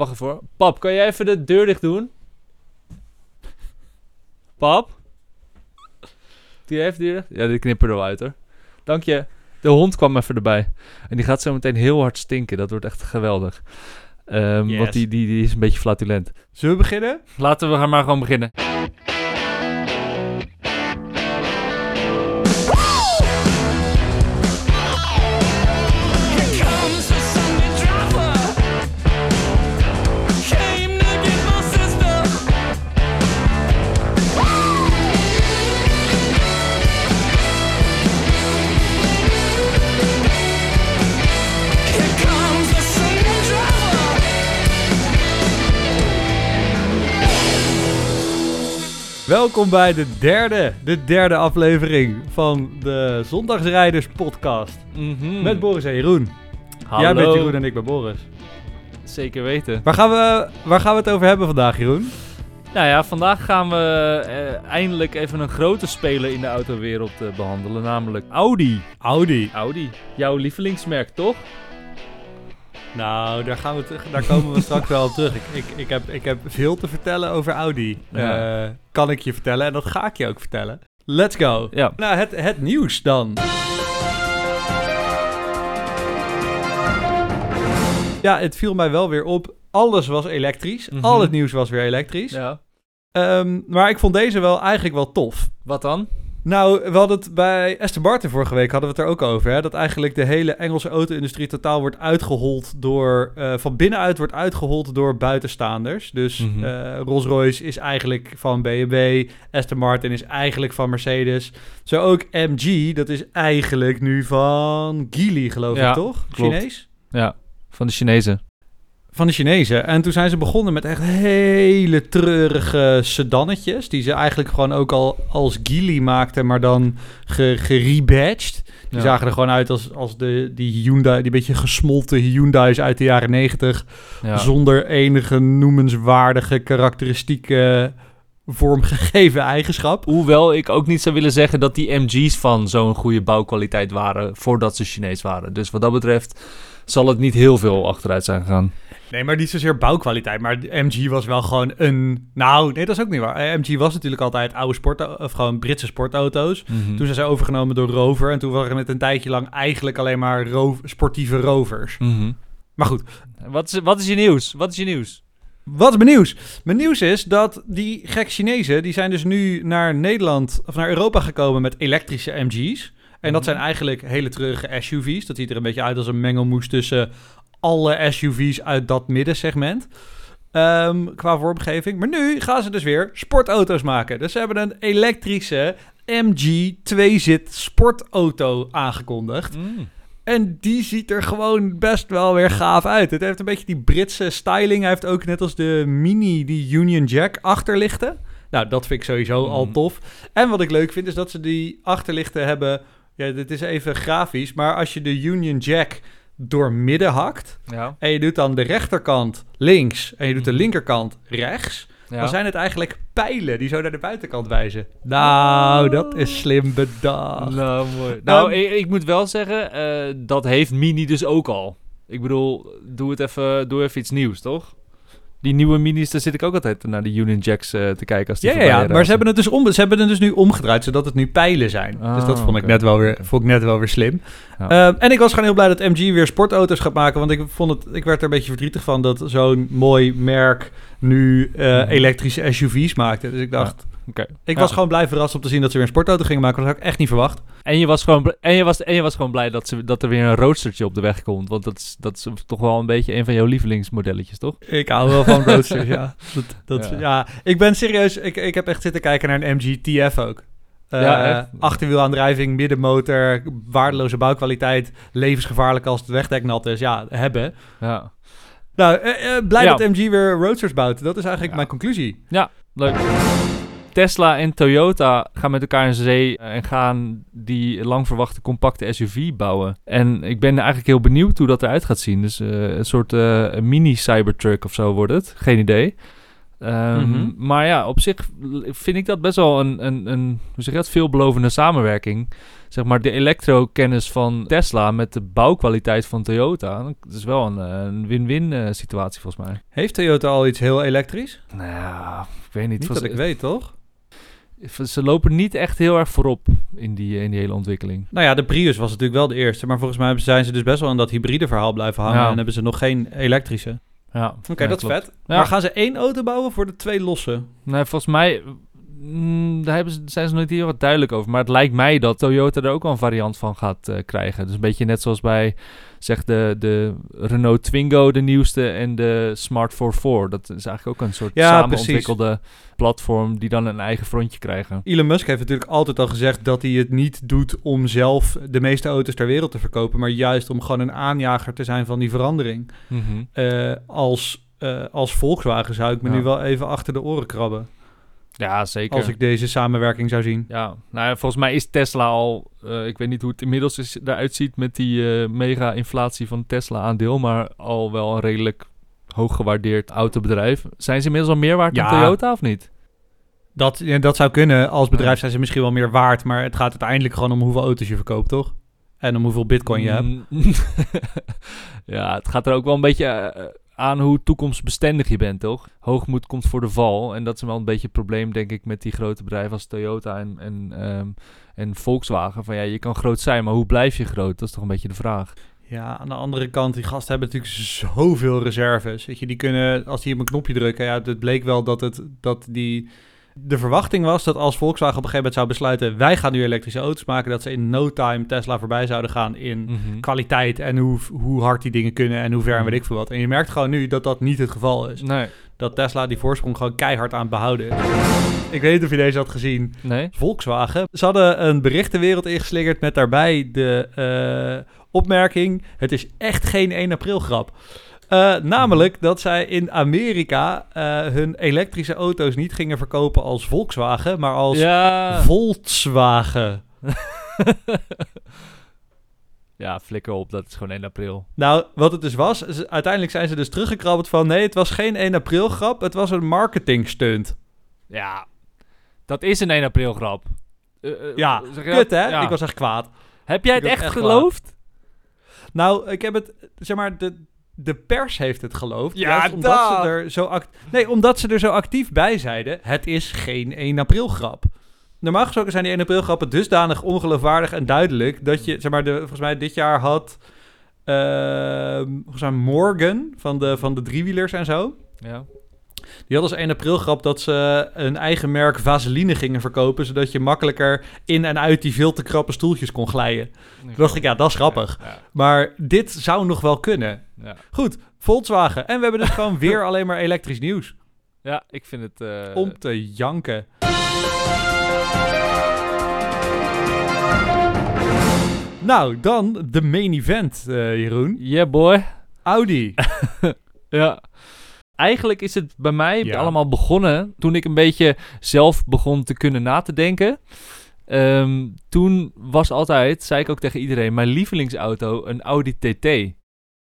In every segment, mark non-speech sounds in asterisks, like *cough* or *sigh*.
Wacht even hoor. Pap, kan jij even de deur dicht doen? Pap? Doe jij even de deur dicht? Ja, dit knippen er wel uit hoor. Dank je. De hond kwam even erbij. En die gaat zo meteen heel hard stinken. Dat wordt echt geweldig. Ehm, Yes. Want die, die, die is een beetje flatulent. Zullen we beginnen? Laten we gaan maar gewoon beginnen. Welkom bij de derde, de derde aflevering van de Zondagsrijders podcast. Mhm. Met Boris en Jeroen. Hallo. Jij bent Jeroen en ik ben Boris. Zeker weten. Waar gaan, we, waar gaan we het over hebben vandaag, Jeroen? Nou ja, vandaag gaan we eh, eindelijk even een grote speler in de autowereld eh, behandelen. Namelijk Audi. Audi. Audi. Jouw lievelingsmerk, toch? Nou, daar, gaan we daar komen we straks wel op terug. Ik, ik, ik, heb, ik heb veel te vertellen over Audi. Ja. Eh, kan ik je vertellen en dat ga ik je ook vertellen. Let's go. Ja. Nou, het, het nieuws dan. Ja, het viel mij wel weer op. Alles was elektrisch. Mhm. Al het nieuws was weer elektrisch. Ja. Ehm, maar ik vond deze wel eigenlijk wel tof. Wat dan? Nou, we hadden het bij Aston Martin vorige week hadden we het er ook over. Hè? Dat eigenlijk de hele Engelse auto-industrie totaal wordt uitgehold door... eh, van binnenuit wordt uitgehold door buitenstaanders. Dus eh, Rolls-Royce is eigenlijk van BMW. Aston Martin is eigenlijk van Mercedes. Zo ook MG, dat is eigenlijk nu van Geely, geloof Ja, ik, toch? klopt. Chinees? Ja, van de Chinezen. Van de Chinezen. En toen zijn ze begonnen met echt hele treurige sedannetjes. Die ze eigenlijk gewoon ook al als Geely maakten, maar dan ge, gerebadged. Die Ja. zagen er gewoon uit als, als de, die Hyundai, die beetje gesmolten Hyundai's uit de jaren negentig. Ja. Zonder enige noemenswaardige karakteristieke vormgegeven eigenschap. Hoewel ik ook niet zou willen zeggen dat die MG's van zo'n goede bouwkwaliteit waren voordat ze Chinees waren. Dus wat dat betreft zal het niet heel veel achteruit zijn gegaan. Nee, maar niet zozeer bouwkwaliteit. Maar MG was wel gewoon een... Nou, nee, dat is ook niet waar. Eh, MG was natuurlijk altijd oude sport... Of gewoon Britse sportauto's. Mhm. Toen zijn ze overgenomen door Rover. En toen waren het een tijdje lang eigenlijk alleen maar ro- sportieve rovers. Mhm. Maar goed, Wat, is, wat is je nieuws? Wat is je nieuws? wat is mijn nieuws? Mijn nieuws is dat die gek Chinezen... die zijn dus nu naar Nederland of naar Europa gekomen met elektrische MG's. En dat Mhm. zijn eigenlijk hele treurige SUV's. Dat ziet er een beetje uit als een mengelmoes tussen alle SUV's uit dat middensegment. Ehm, qua vormgeving. Maar nu gaan ze dus weer sportauto's maken. Dus ze hebben een elektrische MG 2-zit sportauto aangekondigd. Mm. En die ziet er gewoon best wel weer gaaf uit. Het heeft een beetje die Britse styling. Hij heeft ook net als de Mini die Union Jack achterlichten. Nou, dat vind ik sowieso al Mhm. tof. En wat ik leuk vind is dat ze die achterlichten hebben... Ja, dit is even grafisch. Maar als je de Union Jack door midden hakt... Ja. en je doet dan de rechterkant links... en je doet de Mhm. linkerkant rechts... ja. dan zijn het eigenlijk pijlen die zo naar de buitenkant wijzen. Nou, dat is slim bedacht. Nou, mooi. Nou, ik, ik moet wel zeggen, eh, dat heeft Mini dus ook al. Ik bedoel, doe het even, doe even iets nieuws, toch? Die nieuwe Minis, daar zit ik ook altijd naar de Union Jacks eh, te kijken als die Ja, ja, ja, maar ze hebben, het dus om, ze hebben het dus nu omgedraaid, zodat het nu pijlen zijn. Ah, dus dat vond ik, net wel weer, vond ik net wel weer slim. Ja. Ehm, en ik was gewoon heel blij dat MG weer sportauto's gaat maken, want ik, vond het, ik werd er een beetje verdrietig van dat zo'n mooi merk nu eh, Mhm. elektrische SUV's maakte. Dus ik dacht, Ik Ja. was gewoon blij verrast om te zien dat ze weer een sportauto gingen maken, dat had ik echt niet verwacht. En je was gewoon, en je was, en je was gewoon blij dat, ze, dat er weer een roadstertje op de weg komt. Want dat is, dat is toch wel een beetje een van jouw lievelingsmodelletjes, toch? Ik hou wel van roadsters, ja. *laughs* Dat, dat, Ja. ja. Ik ben serieus, ik, ik heb echt zitten kijken naar een MG TF ook. Eh, Ja, achterwielaandrijving, middenmotor, waardeloze bouwkwaliteit, levensgevaarlijk als het wegdek nat is. Ja, hebben. Ja. Nou, eh, eh, blij Ja. dat MG weer roadsters bouwt. Dat is eigenlijk Ja. mijn conclusie. Leuk. Tesla en Toyota gaan met elkaar in zee en gaan die lang verwachte compacte SUV bouwen. En ik ben eigenlijk heel benieuwd hoe dat eruit gaat zien. Dus eh, een soort eh, mini Cybertruck of zo wordt het. Geen idee. Ehm, Mhm. Maar ja, op zich vind ik dat best wel een, een, een hoe zeg je dat, veelbelovende samenwerking. Zeg maar de elektrokennis van Tesla met de bouwkwaliteit van Toyota. Dat is wel een, eh, win-win eh, situatie volgens mij. Heeft Toyota al iets heel elektrisch? Nou ik weet niet. Niet dat ik weet, toch? Ze lopen niet echt heel erg voorop in die, in die hele ontwikkeling. Nou ja, de Prius was natuurlijk wel de eerste. Maar volgens mij zijn ze dus best wel aan dat hybride verhaal blijven hangen. Ja. En hebben ze nog geen elektrische. Ja, Oké, dat is vet. Ja. Maar gaan ze één auto bouwen voor de twee losse? Nee, volgens mij mm, daar hebben ze, zijn ze nog niet heel wat duidelijk over. Maar het lijkt mij dat Toyota er ook wel een variant van gaat eh, krijgen. Dus een beetje net zoals bij zeg de, de Renault Twingo, de nieuwste, en de Smart 44. Dat is eigenlijk ook een soort Ja, samen precies. ontwikkelde platform die dan een eigen frontje krijgen. Elon Musk heeft natuurlijk altijd al gezegd dat hij het niet doet om zelf de meeste auto's ter wereld te verkopen. Maar juist om gewoon een aanjager te zijn van die verandering. Mhm. Eh, als, eh, als Volkswagen zou ik me Ja. nu wel even achter de oren krabben. Ja, zeker. Als ik deze samenwerking zou zien. Ja, nou ja, volgens mij is Tesla al, eh, ik weet niet hoe het inmiddels is, eruit ziet met die eh, mega-inflatie van Tesla-aandeel, maar al wel een redelijk hoog gewaardeerd autobedrijf. Zijn ze inmiddels al meer waard Ja. dan Toyota of niet? Dat, ja, dat zou kunnen. Als bedrijf zijn ze misschien wel meer waard. Maar het gaat uiteindelijk gewoon om hoeveel auto's je verkoopt, toch? En om hoeveel bitcoin je hebt. Mm. *laughs* ja, het gaat er ook wel een beetje eh, aan hoe toekomstbestendig je bent, toch? Hoogmoed komt voor de val. En dat is wel een beetje het probleem, denk ik, met die grote bedrijven als Toyota en, en, ehm, en Volkswagen. Van ja, je kan groot zijn, maar hoe blijf je groot? Dat is toch een beetje de vraag. Ja, aan de andere kant, die gasten hebben natuurlijk zoveel reserves. Weet je, die kunnen, als die op een knopje drukken, ja, het bleek wel dat het, dat die... De verwachting was dat als Volkswagen op een gegeven moment zou besluiten, wij gaan nu elektrische auto's maken, dat ze in no time Tesla voorbij zouden gaan in Mhm. kwaliteit en hoe, hoe hard die dingen kunnen en hoe ver en weet ik veel wat. En je merkt gewoon nu dat dat niet het geval is. Nee. Dat Tesla die voorsprong gewoon keihard aan het behouden is. Ik weet niet of je deze had gezien. Nee? Volkswagen. Ze hadden een bericht de wereld ingeslingerd met daarbij de eh, opmerking: het is echt geen 1 april grap. Eh, namelijk dat zij in Amerika eh, hun elektrische auto's niet gingen verkopen als Volkswagen, maar als Ja. Volkswagen. *laughs* ja, flikker op. Dat is gewoon 1 april. Nou, wat het dus was, is, uiteindelijk zijn ze dus teruggekrabbeld van nee, het was geen 1 april grap, het was een marketing stunt. Ja, dat is een 1 april grap. Eh, Ja, kut hè? Ja. Ik was echt kwaad. Heb jij het echt geloofd? Nou, ik heb het, zeg maar, de, de pers heeft het geloofd. Ja, omdat ze er zo act Nee, omdat ze er zo actief bij zeiden, het is geen 1 april grap. Normaal gesproken zijn die 1 april grappen dusdanig ongeloofwaardig en duidelijk dat je, zeg maar, de, volgens mij dit jaar had, ehm volgens mij Morgan van de, van de driewielers en zo. Ja. Die had als 1 april grap dat ze een eigen merk vaseline gingen verkopen, zodat je makkelijker in en uit die veel te krappe stoeltjes kon glijden. Toen dacht ik, ja, dat is grappig. Ja, Maar dit zou nog wel kunnen. ja. Goed, Volkswagen. En we hebben dus gewoon weer *laughs* alleen maar elektrisch nieuws. Ja, ik vind het... eh, Om te janken. Nou, dan de main event, eh, Jeroen. Yeah, boy. Audi. *laughs* Ja. Eigenlijk is het bij mij Ja. allemaal begonnen toen ik een beetje zelf begon te kunnen na te denken. Ehm, toen was altijd, zei ik ook tegen iedereen, mijn lievelingsauto een Audi TT.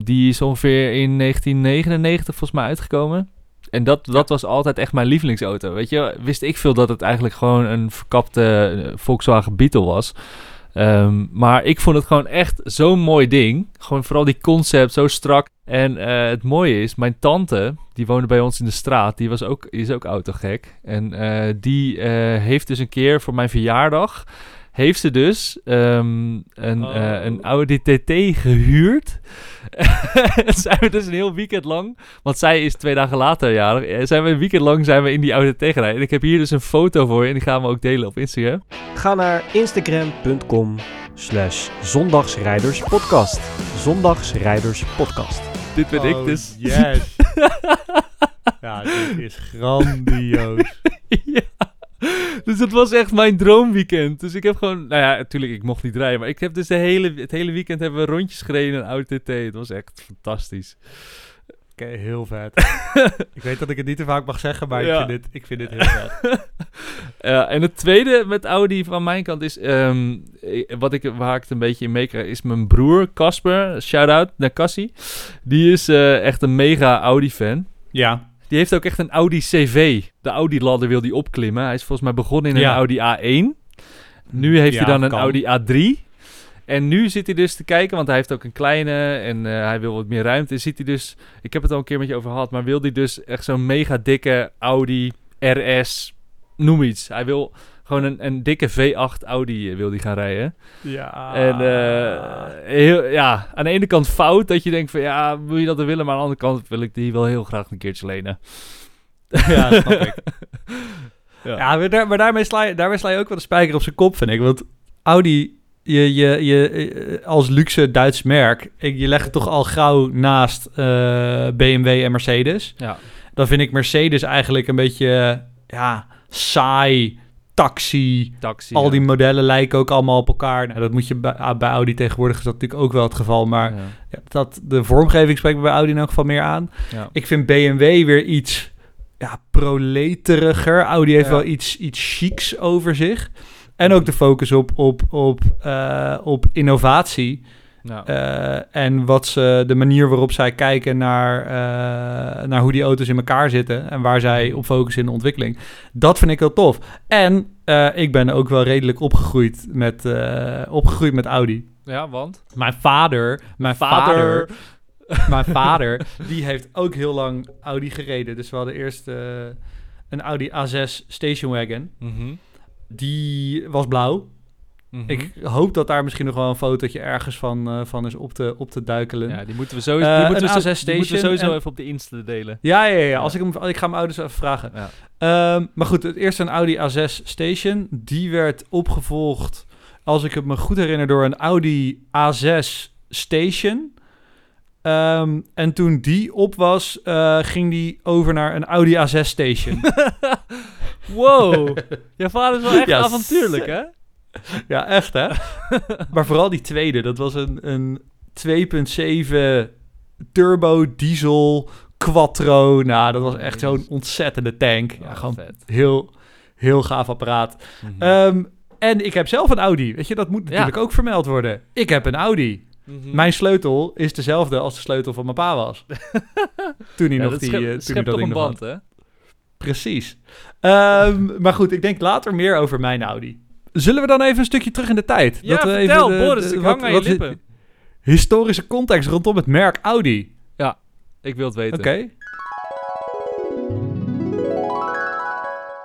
Die is ongeveer in 1999 volgens mij uitgekomen. En dat, dat was altijd echt mijn lievelingsauto. Weet je, wist ik veel dat het eigenlijk gewoon een verkapte eh, Volkswagen Beetle was. Ehm, maar ik vond het gewoon echt zo'n mooi ding. Gewoon vooral die concept, zo strak. En eh, het mooie is, mijn tante, die woonde bij ons in de straat, die, was ook, is ook autogek. En eh, die eh, heeft dus een keer voor mijn verjaardag, heeft ze dus ehm, een, Oh. eh, een Audi TT gehuurd. *laughs* En zijn we dus een heel weekend lang, want zij is twee dagen later jarig, eh, zijn we een weekend lang zijn we in die Audi TT gereden. En ik heb hier dus een foto voor je en die gaan we ook delen op Instagram. Ga naar instagram.com slash zondagsrijderspodcast. Zondagsrijderspodcast. Dit ben ik Oh, dus. Yes. *laughs* ja, dit is grandioos. *laughs* ja. *laughs* Dus het was echt mijn droomweekend. Dus ik heb gewoon, nou ja, natuurlijk, ik mocht niet rijden. Maar ik heb dus de hele, het hele weekend hebben we rondjes gereden in een Audi TT. Het was echt fantastisch. Oké, heel vet. *laughs* ik weet dat ik het niet te vaak mag zeggen, maar Ja. ik, vind dit, ik vind dit heel vet. *laughs* Ja, en het tweede met Audi van mijn kant is, ehm, eh, wat ik, waar ik het een beetje in meekrijg, is mijn broer Casper. Shout-out naar Cassie. Die is eh, echt een mega Audi-fan. Ja. Die heeft ook echt een Audi CV. De Audi-ladder wil die opklimmen. Hij is volgens mij begonnen in een Ja. Audi A1. Nu heeft Ja, hij dan een kan. Audi A3. En nu zit hij dus te kijken, want hij heeft ook een kleine en eh, hij wil wat meer ruimte. Ziet hij dus, ik heb het al een keer met je over gehad, maar wil hij dus echt zo'n mega dikke Audi RS, noem iets. Hij wil gewoon een, een dikke V8 Audi eh, wil die gaan rijden. Ja. En eh, heel, ja, aan de ene kant fout dat je denkt van ja, wil je dat er willen, maar aan de andere kant wil ik die wel heel graag een keertje lenen. ja, snap ik. *laughs* Ja. Ja, maar, daar, maar daarmee, sla je, daarmee sla je ook wel de spijker op zijn kop, vind ik. Want Audi, je, je, je, eh, als luxe Duits merk, ik- je legt het toch al gauw naast eh, BMW en Mercedes. Ja. Dan vind ik Mercedes eigenlijk een beetje, ja, saai, taxi. Taxi. Al ja. die modellen lijken ook allemaal op elkaar. Nou, dat moet je bij, ah, bij Audi tegenwoordig is dat natuurlijk ook wel het geval. Maar Ja. dat, de vormgeving spreekt bij Audi in elk geval meer aan. Ik vind BMW weer iets ja, proleteriger. Audi heeft wel iets, iets chics over zich. En ook de focus op, op, op, eh, op innovatie. Nou, Eh, en wat ze, de manier waarop zij kijken naar, eh, naar hoe die auto's in elkaar zitten. En waar zij op focussen in de ontwikkeling. Dat vind ik heel tof. En eh, ik ben ook wel redelijk opgegroeid met, eh, opgegroeid met Audi. ja, want? Mijn vader, mijn vader, *laughs* mijn vader, die heeft ook heel lang Audi gereden. Dus we hadden eerst eh, een Audi A6 Station Wagon. Mhm. Die was blauw. Mhm. Ik hoop dat daar misschien nog wel een fotootje ergens van, eh, van is op te, op te duikelen. Ja, die moeten we sowieso, Eh, die moeten we, zo- A6 die moeten we Station sowieso en- even op de Insta delen. Ja, ja, ja. Ja. Als ik, hem, ik ga mijn ouders even vragen. Ja. Ehm, maar goed, het eerste een Audi A6 Station. Die werd opgevolgd, als ik het me goed herinner, door een Audi A6 Station. Ehm, en toen die op was, eh, ging die over naar een Audi A6 Station. *laughs* Wow, je vader is wel echt avontuurlijk, hè? *laughs* ja, echt hè? *laughs* maar vooral die tweede, dat was een, een 2.7 turbo diesel quattro. Nou, dat was echt zo'n ontzettende tank. Ja, gewoon vet. heel, heel gaaf apparaat. Mhm. Ehm, en ik heb zelf een Audi. Weet je, dat moet Ja. natuurlijk ook vermeld worden. Ik heb een Audi. Mhm. Mijn sleutel is dezelfde als de sleutel van mijn pa was. *laughs* toen hij Ja, nog dat die, schept- eh, toen dat toch een band, had. hè? Precies. Ehm, maar goed, ik denk later meer over mijn Audi. Zullen we dan even een stukje terug in de tijd? Ja, we vertel, even de- Boris, de- ik wat- hang aan je wat lippen. Historische context rondom het merk Audi. Ik wil het weten. Oké.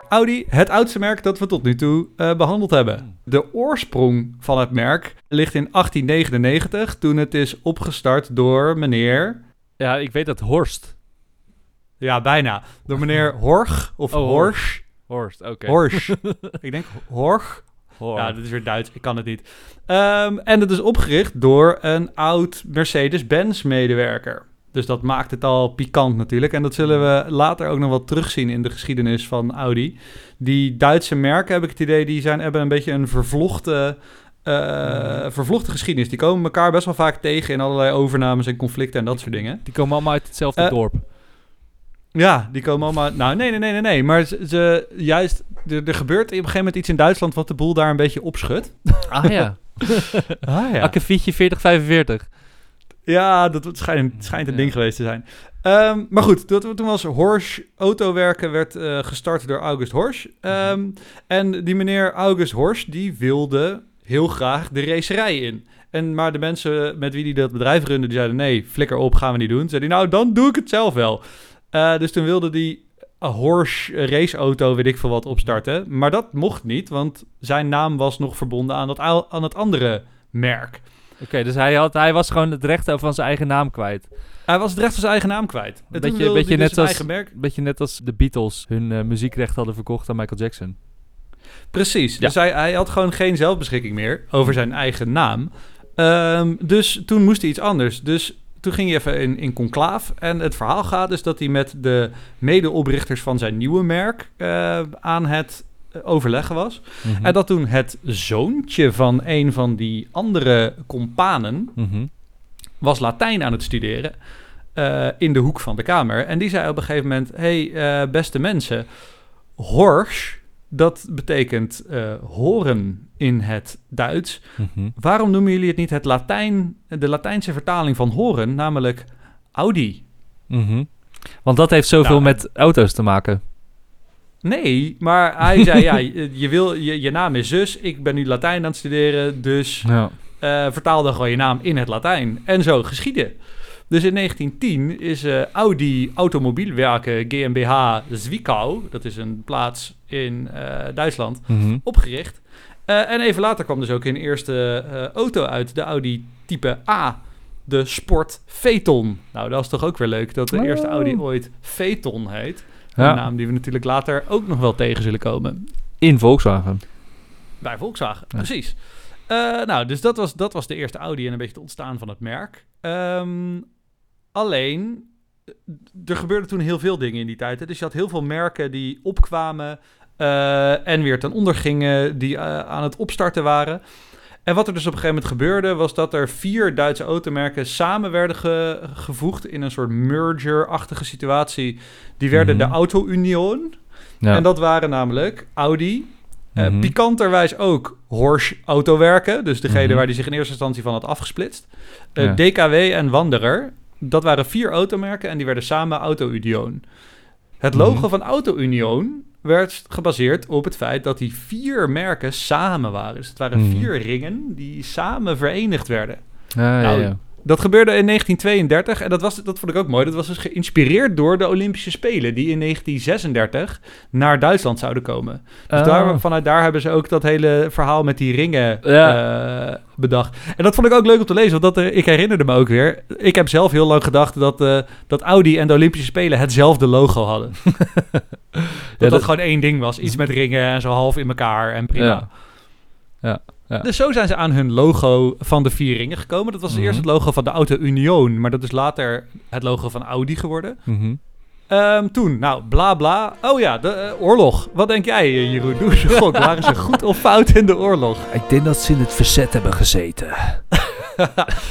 Audi, het oudste merk dat we tot nu toe eh, behandeld hebben. Hmm. De oorsprong van het merk ligt in 1899, toen het is opgestart door meneer... Ja, ik weet dat Horst. Ja, bijna. Door meneer *laughs* Horch of Oh, Horsch. Horst, oké. Horsch. *laughs* ik denk Horch. Ja, dit is weer Duits. Ik kan het niet. Ehm, en het is opgericht door een oud Mercedes-Benz medewerker. Dus dat maakt het al pikant natuurlijk. En dat zullen we later ook nog wel terugzien in de geschiedenis van Audi. Die Duitse merken, heb ik het idee, die zijn, hebben een beetje een vervlochten, eh, vervlochten geschiedenis. Die komen elkaar best wel vaak tegen in allerlei overnames en conflicten en dat soort dingen. Die komen allemaal uit hetzelfde Eh, dorp. Ja, die komen allemaal... Nou, nee, nee, nee, nee, nee. Maar ze, ze- juist... Er, er gebeurt op een gegeven moment iets in Duitsland wat de boel daar een beetje opschudt. Ah ja. *laughs* Ah ja. Akkefietje 4045. Ja, dat schijnt, het schijnt een Ja. ding geweest te zijn. Ehm, maar goed, toen, toen was Horsch Autowerken werd eh, gestart door August Horsch. Ehm, En die meneer August Horsch, die wilde heel graag de racerij in. En, maar de mensen met wie hij dat bedrijf runde, die zeiden... nee, flikker op, gaan we niet doen. Toen zei hij, nou, dan doe ik het zelf wel. Eh, dus toen wilde die een Horsch raceauto, weet ik veel wat, opstarten. Maar dat mocht niet, want zijn naam was nog verbonden aan, dat, aan het andere merk. Oké, dus hij, had, hij was gewoon het recht van zijn eigen naam kwijt. Hij was het recht van zijn eigen naam kwijt. En toen Beetje- beetje dus net een als- eigen merk. Beetje net als de Beatles hun eh, muziekrecht hadden verkocht aan Michael Jackson. Precies. Ja. Dus hij, hij had gewoon geen zelfbeschikking meer over zijn eigen naam. Ehm, dus toen moest hij iets anders. Dus toen ging hij even in, in conclaaf. En het verhaal gaat dus dat hij met de medeoprichters van zijn nieuwe merk eh, aan het eh, overleggen was. Mhm. En dat toen het zoontje van een van die andere companen Mhm. was Latijn aan het studeren eh, in de hoek van de kamer. En die zei op een gegeven moment: hey, beste mensen, Horsch, dat betekent eh, horen in het Duits. Mhm. Waarom noemen jullie het niet het Latijn, de Latijnse vertaling van horen, namelijk Audi? Mhm. Want dat heeft zoveel Nou, met auto's te maken. Nee, maar hij zei, ja, *laughs* je, wil, je, je naam is zus, ik ben nu Latijn aan het studeren, dus Ja. eh, vertaal dan gewoon je naam in het Latijn. En zo geschieden. Dus in 1910 is eh, Audi Automobielwerken GmbH Zwickau, dat is een plaats in eh, Duitsland, Mhm. opgericht. Eh, en even later kwam dus ook een eerste auto uit, de Audi type A, de Sport Phaeton. Nou, dat is toch ook weer leuk dat de eerste. Audi ooit Phaeton heet. Ja. Een naam die we natuurlijk later ook nog wel tegen zullen komen. In Volkswagen. Bij Volkswagen, Ja. precies. Nou, dus dat was, dat was de eerste Audi en een beetje het ontstaan van het merk. Ehm, alleen, eh, er gebeurde toen heel veel dingen in die tijd. Hè? Dus je had heel veel merken die opkwamen eh, en weer ten onder gingen, die eh, aan het opstarten waren. En wat er dus op een gegeven moment gebeurde, was dat er vier Duitse automerken samen werden ge- gevoegd in een soort merger-achtige situatie. Die werden Mhm. de Auto Union. Ja. En dat waren namelijk Audi, Mhm. pikanterwijs ook Horsch Autowerken, dus degene Mhm. waar die zich in eerste instantie van had afgesplitst. Ja. DKW en Wanderer, dat waren vier automerken en die werden samen Auto Union. Het logo Mhm. van Auto Union werd gebaseerd op het feit dat die vier merken samen waren. Dus het waren Mhm. vier ringen die samen verenigd werden. Ja, ja, Nou, ja. Dat gebeurde in 1932 en dat, was, dat vond ik ook mooi. Dat was dus geïnspireerd door de Olympische Spelen die in 1936 naar Duitsland zouden komen. Dus Oh. daar, vanuit daar hebben ze ook dat hele verhaal met die ringen Ja. eh, bedacht. En dat vond ik ook leuk om te lezen, want dat, eh, ik herinnerde me ook weer. Ik heb zelf heel lang gedacht dat, eh, dat Audi en de Olympische Spelen hetzelfde logo hadden. *laughs* dat, dat dat- gewoon één ding was. Iets met ringen en zo half in elkaar en prima. Ja. Ja, ja. Dus zo zijn ze aan hun logo van de vier ringen gekomen. Dat was Mhm. eerst het logo van de Auto Union, maar dat is later het logo van Audi geworden. Mhm. Ehm, toen, nou, bla bla. Oh ja, de eh, oorlog. Wat denk jij, eh, Jeroen? Doe eens een gok. *laughs* Waren ze goed of fout in de oorlog? Ik denk dat ze in het verzet hebben gezeten. *laughs*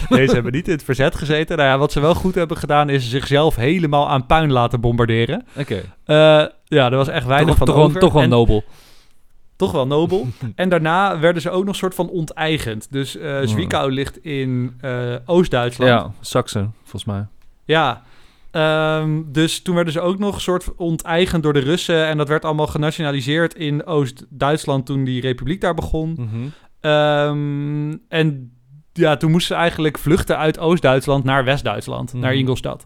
Nee, ze hebben niet in het verzet gezeten. Nou ja, wat ze wel goed hebben gedaan is zichzelf helemaal aan puin laten bombarderen. Oké. Eh, ja, er was echt weinig Toch, van toch, over. toch wel En- nobel. Toch wel nobel. *laughs* en daarna werden ze ook nog soort van onteigend. Dus Hmm. Zwickau ligt in eh, Oost-Duitsland. Ja, Saxen, volgens mij. Ja. Ehm, dus toen werden ze ook nog soort van onteigend door de Russen. En dat werd allemaal genationaliseerd in Oost-Duitsland toen die republiek daar begon. Mhm. Ehm, en ja, toen moesten ze eigenlijk vluchten uit Oost-Duitsland naar West-Duitsland, naar Mhm. Ingolstadt.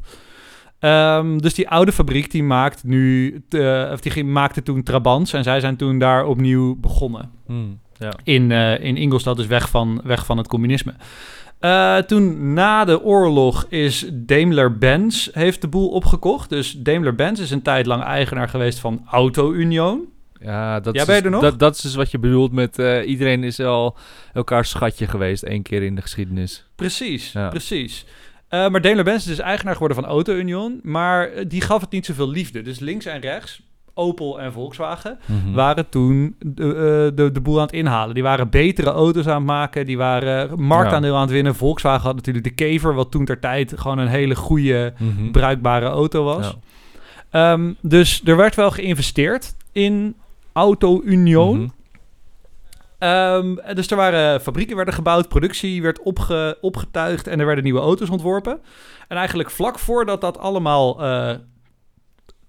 Ehm, dus die oude fabriek die maakt nu, of die maakte toen Trabants en zij zijn toen daar opnieuw begonnen Hmm, Ja. in, eh, in Ingolstadt, dus weg van, weg van het communisme. Eh, toen na de oorlog is Daimler-Benz heeft de boel opgekocht. Dus Daimler-Benz is een tijd lang eigenaar geweest van Auto Union. Ja, dat, Ja, is, ben je er nog? Dat, dat is dus wat je bedoelt met eh, iedereen is al elkaar schatje geweest één keer in de geschiedenis. Precies, Ja. precies. Uh, maar Daimler-Benz is dus eigenaar geworden van Auto Union. Maar eh, die gaf het niet zoveel liefde. Dus links en rechts, Opel en Volkswagen, Mhm. waren toen de, eh, de, de boel aan het inhalen. Die waren betere auto's aan het maken. Die waren marktaandeel aan het winnen. Volkswagen had natuurlijk de Kever, wat toen ter tijd gewoon een hele goede, Mhm. bruikbare auto was. Ja. Ehm, dus er werd wel geïnvesteerd in Auto Union. Mhm. Ehm, dus er waren fabrieken werden gebouwd, productie werd opge, opgetuigd en er werden nieuwe auto's ontworpen. En eigenlijk vlak voordat dat allemaal eh,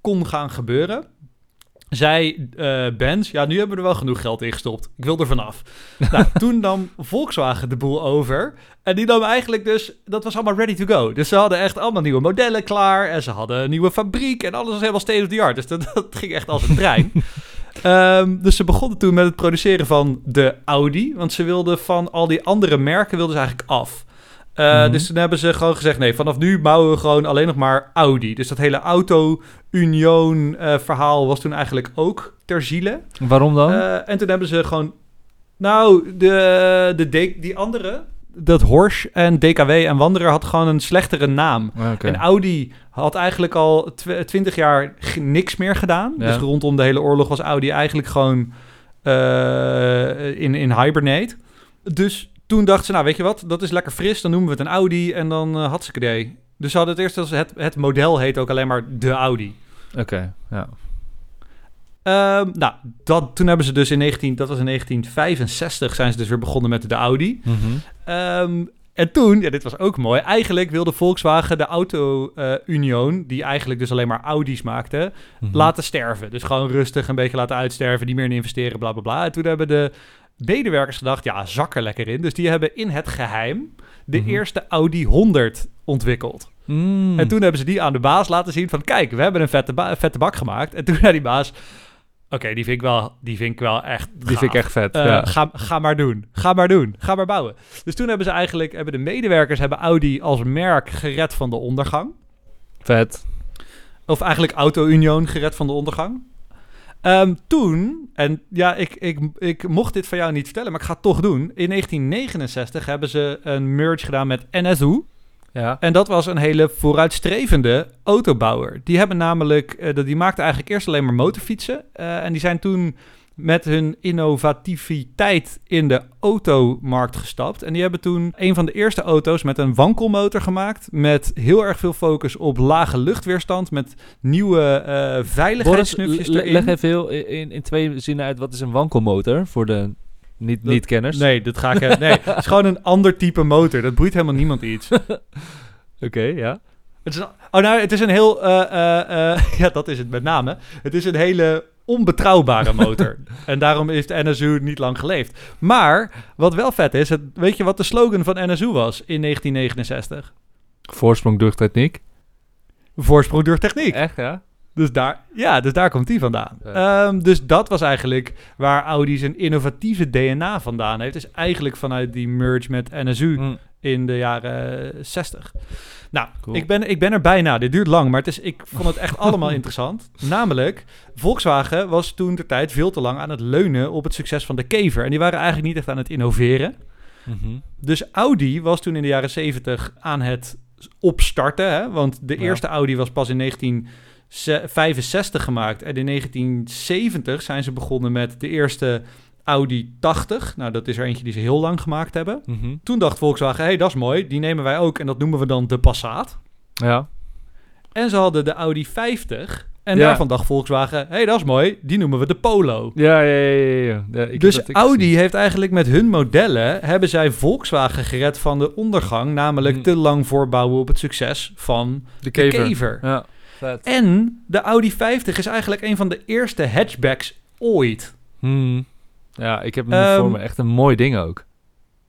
kon gaan gebeuren, zei eh Benz, ja, nu hebben we er wel genoeg geld in gestopt. Ik wil er vanaf. *laughs* nou, toen nam Volkswagen de boel over. En die nam eigenlijk dus, dat was allemaal ready to go. Dus ze hadden echt allemaal nieuwe modellen klaar. En ze hadden een nieuwe fabriek. En alles was helemaal state of the art. Dus dat, *laughs* dat ging echt als een trein. *laughs* Ehm, dus ze begonnen toen met het produceren van de Audi. Want ze wilden van al die andere merken wilden ze eigenlijk af. Uh, Mhm. Dus toen hebben ze gewoon gezegd: nee, vanaf nu bouwen we gewoon alleen nog maar Audi. Dus dat hele Auto-Union-verhaal was toen eigenlijk ook ter ziele. Waarom dan? Uh, en toen hebben ze gewoon. Nou, de, de, D- die andere, dat Horsch en DKW en Wanderer had gewoon een slechtere naam. Ah. En Audi had eigenlijk al tw- 20 jaar niks meer gedaan. Ja. Dus rondom de hele oorlog was Audi eigenlijk gewoon uh, in, in hibernate. Dus toen dachten ze, nou weet je wat, dat is lekker fris. Dan noemen we het een Audi en dan uh, had ze het idee. Dus ze hadden het eerst als het, het model heet ook alleen maar de Audi. Oké, ja. Um, nou, dat, toen hebben ze dus in 19, dat was in 1965 zijn ze dus weer begonnen met de Audi. Mhm. Um, En toen, ja, dit was ook mooi. Eigenlijk wilde Volkswagen de Auto-Union, die eigenlijk dus alleen maar Audi's maakte, Mhm. laten sterven. Dus gewoon rustig een beetje laten uitsterven, niet meer in investeren, bla bla bla. En toen hebben de medewerkers gedacht, ja, zak er lekker in. Dus die hebben in het geheim de Mhm. eerste Audi 100 ontwikkeld. Mm. En toen hebben ze die aan de baas laten zien van, kijk, we hebben een vette, ba- vette bak gemaakt. En toen *laughs* zei die baas, oké, die vind ik wel, die vind ik wel echt Die vind ik echt vet. Eh, ja. ga, ga maar doen. Ga maar doen. Ga maar bouwen. Dus toen hebben ze eigenlijk, hebben de medewerkers hebben Audi als merk gered van de ondergang. Vet. Of eigenlijk Auto Union gered van de ondergang. Ehm, toen, en ja, ik, ik, ik mocht dit van jou niet vertellen, maar ik ga het toch doen. In 1969 hebben ze een merge gedaan met NSU. Ja. En dat was een hele vooruitstrevende autobouwer. Die hebben namelijk, dat- die maakten eigenlijk eerst alleen maar motorfietsen. eh, en die zijn toen met hun innovativiteit in de automarkt gestapt. En die hebben toen een van de eerste auto's met een wankelmotor gemaakt. Met heel erg veel focus op lage luchtweerstand. Met nieuwe Boris, veiligheidssnufjes le- erin. leg even heel in, in twee zinnen uit wat is een wankelmotor voor de niet- Dat- niet-kenners. Nee, dat ga ik. Nee, het is gewoon een *laughs* ander type motor. Dat boeit helemaal niemand iets. *laughs* Oké, ja. Het is een, oh, nou, het is een heel. eh, eh, eh, *laughs* ja, dat is het met name. Het is een hele onbetrouwbare motor. en daarom is de NSU niet lang geleefd. Maar wat wel vet is, het, weet je wat de slogan van NSU was in 1969? Voorsprong door techniek. Voorsprong door techniek. Echt, ja? Dus daar, ja, dus daar komt die vandaan. Ja. Ehm, dus dat was eigenlijk waar Audi zijn innovatieve DNA vandaan heeft. Is eigenlijk vanuit die merge met NSU Mm. in de jaren 60. Nou, Cool. ik, ben, ik ben er bijna. Dit duurt lang, maar het is, ik vond het echt allemaal *laughs* interessant. Namelijk, Volkswagen was toen de tijd veel te lang aan het leunen op het succes van de Kever. En die waren eigenlijk niet echt aan het innoveren. Mhm. Dus Audi was toen in de jaren 70 aan het opstarten. Hè? Want de Ja. eerste Audi was pas in 1965 gemaakt. En in 1970 zijn ze begonnen met de eerste Audi 80. Nou, dat is er eentje die ze heel lang gemaakt hebben. Mhm. Toen dacht Volkswagen, hé, hey, dat is mooi. Die nemen wij ook en dat noemen we dan de Passat. Ja. En ze hadden de Audi 50. En Ja. daarvan dacht Volkswagen, hé, hey, dat is mooi. Die noemen we de Polo. Ja, ja, ja, ja. ik dus Audi gezien. heeft eigenlijk met hun modellen... hebben zij Volkswagen gered van de ondergang. Namelijk Hm. te lang voorbouwen op het succes van de de kever. Kever. Ja, vet. En de Audi 50 is eigenlijk een van de eerste hatchbacks ooit. Hmm. Ja, ik heb hem nu Ehm, voor me. Echt een mooi ding ook.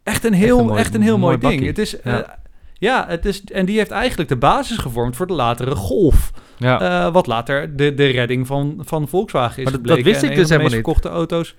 Echt een heel, echt Echt een mooi- heel mooi, mooi ding. Het is... Ja. ja. ja, het is, en die heeft eigenlijk de basis gevormd voor de latere Golf. Ja. Eh, wat later de, de redding van, van Volkswagen is Maar dat- wist ik dus van de meest helemaal verkochte auto's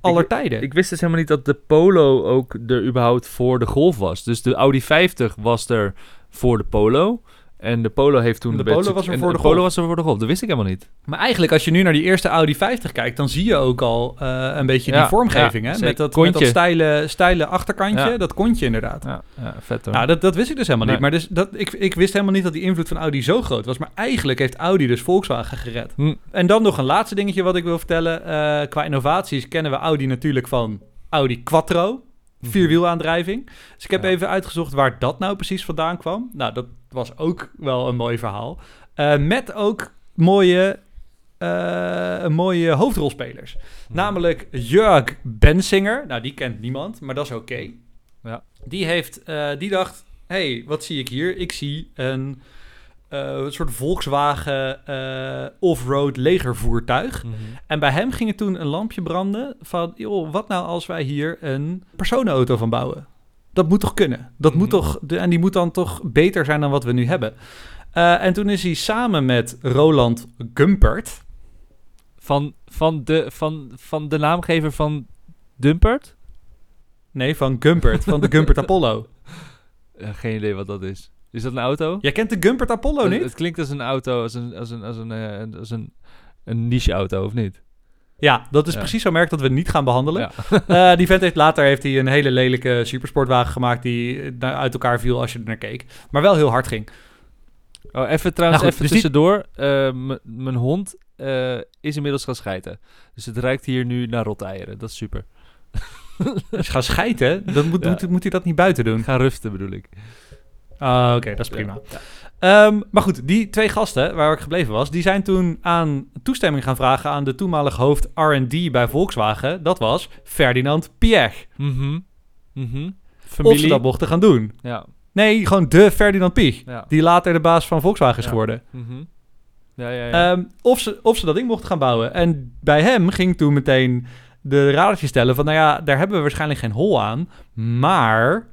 aller tijden. Ik wist dus helemaal niet dat de Polo ook er überhaupt voor de Golf was. Dus de Audi 50 was er voor de Polo. En de Polo heeft toen... De Polo was er voor de Polo Golf. was er voor de Golf. Dat wist ik helemaal niet. Maar eigenlijk, als je nu naar die eerste Audi 50 kijkt, dan zie je ook al eh, een beetje die vormgeving. ja, hè? Met dat, met dat steile, steile achterkantje, Ja. dat kontje inderdaad. Ja, ja vet hoor. Nou, dat, dat wist ik dus helemaal Nee. niet. Maar dus dat, ik, ik wist helemaal niet dat die invloed van Audi zo groot was. Maar eigenlijk heeft Audi dus Volkswagen gered. Hm. En dan nog een laatste dingetje wat ik wil vertellen. Eh, qua innovaties kennen we Audi natuurlijk van Audi Quattro. Vierwielaandrijving. Dus ik heb Ja. even uitgezocht waar dat nou precies vandaan kwam. Nou, dat was ook wel een mooi verhaal. Eh, met ook mooie, eh, mooie hoofdrolspelers. Namelijk Jörg Bensinger. Nou, die kent niemand, maar dat is oké. Ja. Die, heeft, eh, die dacht, hey, wat zie ik hier? Ik zie een, een soort Volkswagen off-road legervoertuig. Mhm. En bij hem ging er toen een lampje branden van... joh, wat nou als wij hier een personenauto van bouwen? Dat moet toch kunnen? Dat moet Mhm. toch, de, en die moet dan toch beter zijn dan wat we nu hebben. Eh, en toen is hij samen met Roland Gumpert... Van, van, de, van, van de naamgever van Dumpert? Nee, van Gumpert, van de Gumpert *laughs* Apollo. Ja, geen idee wat dat is. Is dat een auto? Jij kent de Gumpert Apollo niet? het klinkt als een auto, als een, als een, als een, eh, als een, een niche-auto, of niet? Ja, dat is Ja. precies zo'n merk dat we niet gaan behandelen. Ja. *laughs* Eh, die vent heeft later heeft hij een hele lelijke supersportwagen gemaakt... die eh, uit elkaar viel als je er naar keek. Maar wel heel hard ging. Oh, even trouwens, Nou goed, even dus tussendoor. Eh, mijn hond is inmiddels gaan schijten. Dus het ruikt hier nu naar roteieren. Dat is super. *laughs* Dus ga schijten, dan moet, Ja. moet, moet hij dat niet buiten doen. Gaan ruften bedoel ik. Ah, Oké, dat is prima. Ehm, maar goed, die twee gasten waar ik gebleven was, die zijn toen aan toestemming gaan vragen aan de toenmalige hoofd R&D bij Volkswagen. Dat was Ferdinand Piech. Mhm. Mhm. of Familie. ze dat mochten gaan doen. Ja, Nee, gewoon de Ferdinand Piech. ja. Die later de baas van Volkswagen is Ja. geworden. Mhm. ja, ja, ja. Ehm, of, ze, of ze dat ding mochten gaan bouwen. En bij hem ging toen meteen de radertje stellen van... nou ja, daar hebben we waarschijnlijk geen hol aan. Maar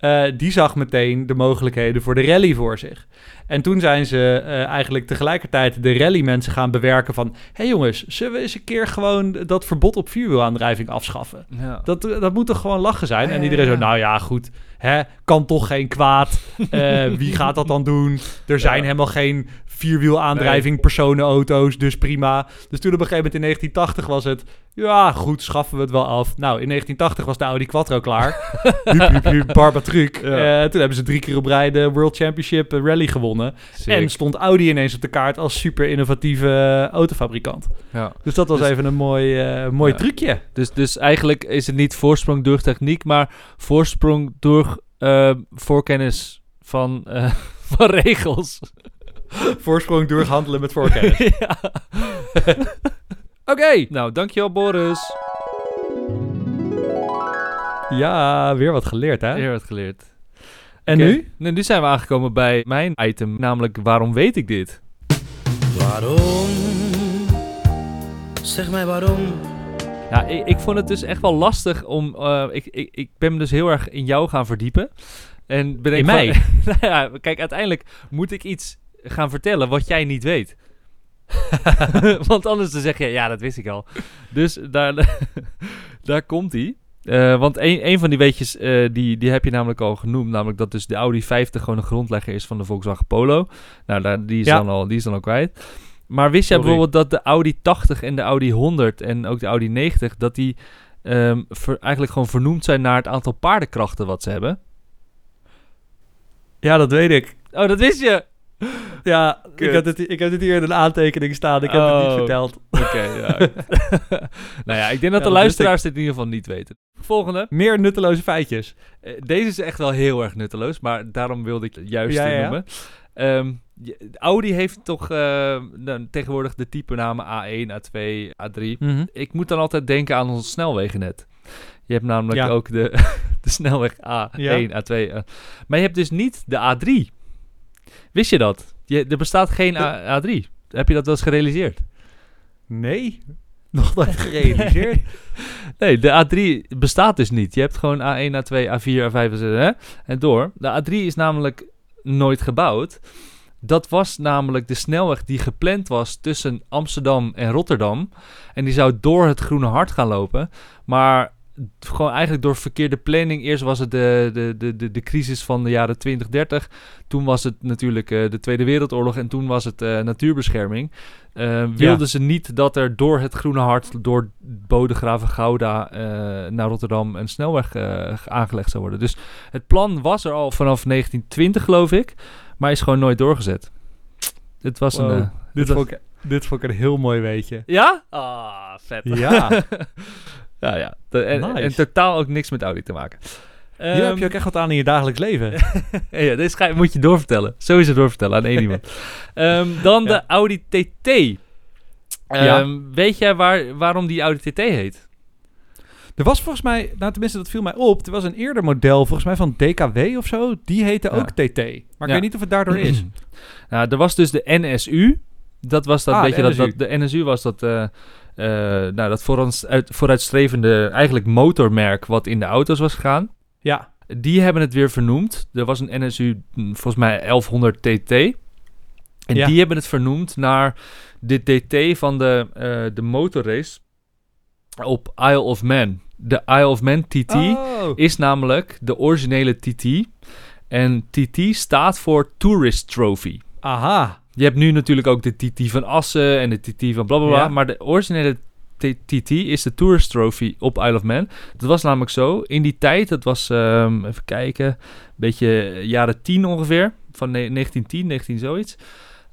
eh, die zag meteen de mogelijkheden voor de rally voor zich. En toen zijn ze eh, eigenlijk tegelijkertijd de rally mensen gaan bewerken van... hé hey jongens, zullen we eens een keer gewoon dat verbod op vierwielaandrijving afschaffen? ja. Dat, dat moet toch gewoon lachen zijn? Ja, en iedereen ja. zo, nou ja, goed. Hè, kan toch geen kwaad. *laughs* Eh, wie gaat dat dan doen? Er zijn helemaal geen vierwielaandrijving personenauto's, dus prima. Dus toen op een gegeven moment in 1980 was het... Ja, goed, schaffen we het wel af. Nou, in 1980 was de Audi Quattro klaar. *laughs* hup, hup, hup, Barbatruc. Ja. Eh, toen hebben ze drie keer op rij de World Championship eh, Rally gewonnen. Sick. En stond Audi ineens op de kaart als super innovatieve eh, autofabrikant. ja. Dus dat was Dus- even een mooi, mooi Ja. trucje. Dus, dus eigenlijk is het niet voorsprong door techniek, maar voorsprong door voorkennis van, *laughs* van regels. *laughs* Voorsprong doorhandelen met voorkennis. *laughs* ja. *laughs* Oké. Nou, dankjewel Boris. Ja, weer wat geleerd, hè? Heel wat geleerd. En nu? Nou, nu zijn we aangekomen bij mijn item, namelijk waarom weet ik dit? Waarom? Zeg mij waarom? Ja, ik, ik vond het dus echt wel lastig om... eh, ik, ik, ik ben me dus heel erg in jou gaan verdiepen. En ben ik In van- mij? nou ja, kijk, uiteindelijk moet ik iets gaan vertellen wat jij niet weet. *laughs* Want anders dan zeg je, ja, dat wist ik al. Dus daar, *laughs* daar komt hij. want een, een van die weetjes, eh, die, die heb je namelijk al genoemd. Namelijk dat dus de Audi 50 gewoon een grondlegger is van de Volkswagen Polo. Nou, daar, die, is Ja. dan al, die is dan al kwijt. Maar wist jij Sorry. bijvoorbeeld dat de Audi 80 en de Audi 100 en ook de Audi 90... dat die ehm, ver- eigenlijk gewoon vernoemd zijn naar het aantal paardenkrachten wat ze hebben? Ja, dat weet ik. Oh, dat wist je! Ja, Kut. ik heb, het, ik heb het hier in een aantekening staan. Ik heb het Oh. niet verteld. Oké, ja. *laughs* nou ja, ik denk dat de luisteraars dit in ieder geval niet weten. Volgende. Meer nutteloze feitjes. Eh, deze is echt wel heel erg nutteloos, maar daarom wilde ik het juist Ja, noemen. Ehm, Audi heeft toch eh, nou, tegenwoordig de type namen A1, A2, A3. Ik moet dan altijd denken aan ons snelwegennet. Je hebt namelijk ook de, *laughs* de snelweg A1, Ja. A2. eh. Maar je hebt dus niet de A3. Wist je dat? Je, er bestaat geen A, A3. Heb je dat wel eens gerealiseerd? Nee, *laughs* nog nooit gerealiseerd. Nee, de A3 bestaat dus niet. Je hebt gewoon A1, A2, A4, A5 hè? en door. De A3 is namelijk nooit gebouwd. Dat was namelijk de snelweg die gepland was tussen Amsterdam en Rotterdam. En die zou door het Groene Hart gaan lopen. Maar gewoon eigenlijk door verkeerde planning. Eerst was het de, de, de, de, de crisis van de jaren 20, 30. Toen was het natuurlijk eh, de Tweede Wereldoorlog. En toen was het eh, natuurbescherming. Eh, wilden ze niet dat er door het Groene Hart, door Bodegraven Gouda naar Rotterdam een snelweg aangelegd zou worden. Dus het plan was er al vanaf 1920, geloof ik. Maar is gewoon nooit doorgezet. Het was een. dit, vond ik, dit vond ik een heel mooi weetje. Ja? Ah, vet. Ja. *laughs* ja, ja. De- en, Nice. en totaal ook niks met Audi te maken. Hier heb Ehm, je ook echt wat aan in je dagelijks leven. *laughs* ja, deze ga, moet je doorvertellen. Sowieso doorvertellen aan één *laughs* iemand. Ehm, dan de. Audi TT. Ehm, Ja. Weet jij waar, waarom die Audi TT heet? Er was volgens mij, nou tenminste dat viel mij op, er was een eerder model, volgens mij van DKW of zo, die heette Ja. ook TT. Maar ik Ja. weet niet of het daardoor is. *clears throat* nou, er was dus de NSU. Dat was dat, Ah, weet je, dat, NSU. dat, de NSU was dat, eh, nou, dat vooruit, uit- vooruitstrevende eigenlijk motormerk wat in de auto's was gegaan. Ja, Die hebben het weer vernoemd. Er was een NSU, hm, volgens mij 1100 TT. En Ja. die hebben het vernoemd naar de TT van de, eh, de motorrace op Isle of Man. De Isle of Man TT Oh. is namelijk de originele TT. En TT staat voor Tourist Trophy. Aha. Je hebt nu natuurlijk ook de TT van Assen en de TT van blablabla. Ja. Maar de originele TT is de Tourist Trophy op Isle of Man. Dat was namelijk zo. In die tijd, dat was, ehm, even kijken, een beetje jaren 10 ongeveer. Van ne- 1910, 19 zoiets.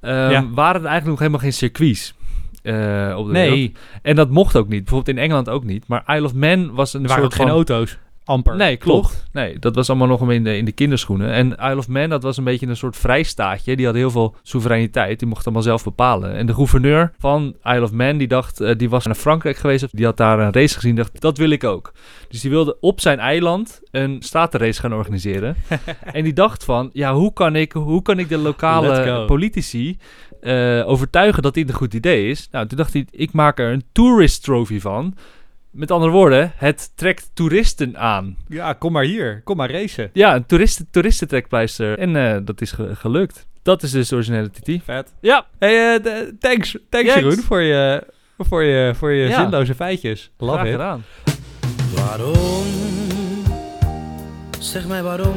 ehm, Ja. Waren er eigenlijk nog helemaal geen circuits. eh, op de Nee, wereld. En dat mocht ook niet. Bijvoorbeeld in Engeland ook niet. Maar Isle of Man was een er waren soort geen van... auto's. Amper. Nee, toch? klopt. Nee, dat was allemaal nog in de, in de kinderschoenen. En Isle of Man, dat was een beetje een soort vrijstaatje. Die had heel veel soevereiniteit. Die mocht allemaal zelf bepalen. En de gouverneur van Isle of Man, die dacht, eh, die was naar Frankrijk geweest. Die had daar een race gezien. dacht, dat wil ik ook. Dus die wilde op zijn eiland een statenrace gaan organiseren. *laughs* en die dacht van, ja, hoe kan ik, hoe kan ik de lokale politici eh, overtuigen dat dit een goed idee is? Nou, toen dacht hij, ik maak er een tourist trophy van. Met andere woorden, het trekt toeristen aan. Ja, kom maar hier. Kom maar racen. Ja, een toeristen, toeristentrekpleister. En eh, dat is ge- gelukt. Dat is dus de originele TT. Vet. Ja, Hey, eh, thanks, thanks Thanks. Jeroen voor je, voor je, voor je Ja. zinloze feitjes. Love graag it. gedaan. Waarom? Zeg mij waarom?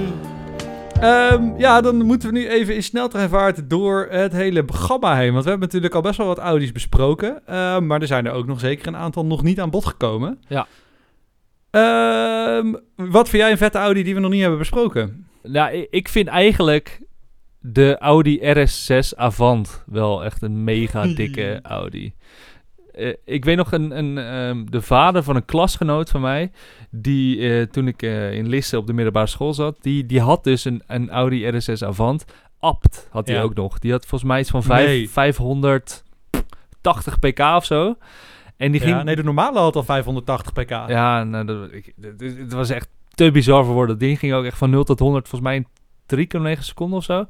Ehm, ja, dan moeten we nu even in sneltreinvaart door het hele programma heen. Want we hebben natuurlijk al best wel wat Audi's besproken. Ehm, maar er zijn er ook nog zeker een aantal nog niet aan bod gekomen. Ja. Ehm, wat vind jij een vette Audi die we nog niet hebben besproken? Nou, ik vind eigenlijk de Audi RS6 Avant wel echt een mega dikke *laughs* Audi. Eh, ik weet nog, een, een, ehm, de vader van een klasgenoot van mij, die eh, toen ik eh, in Lisse op de middelbare school zat, die, die had dus een, een Audi RS6 Avant. Apt had hij Ja. ook nog. Die had volgens mij iets van vijf, Nee. 580 pk of zo. En die ging, Ja, nee, de normale had al 580 pk. Ja, nou, dat, ik, het was echt te bizar voor woorden. Dat ding ging ook echt van 0 tot 100, volgens mij in 3,9 seconden of zo.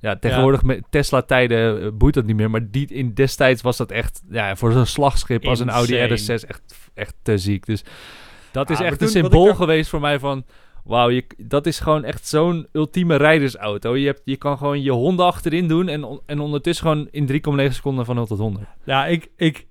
Ja, tegenwoordig met Tesla-tijden eh, boeit dat niet meer. Maar die, in destijds was dat echt, ja, voor zo'n slagschip als een Audi Insane. RS6 echt, echt te ziek. Dus dat Ja, is echt een symbool geweest voor mij van... Wauw, dat is gewoon echt zo'n ultieme rijdersauto. Je, hebt, je kan gewoon je honden achterin doen en, en ondertussen gewoon in 3,9 seconden van 0 tot 100. Ja, ik, ik,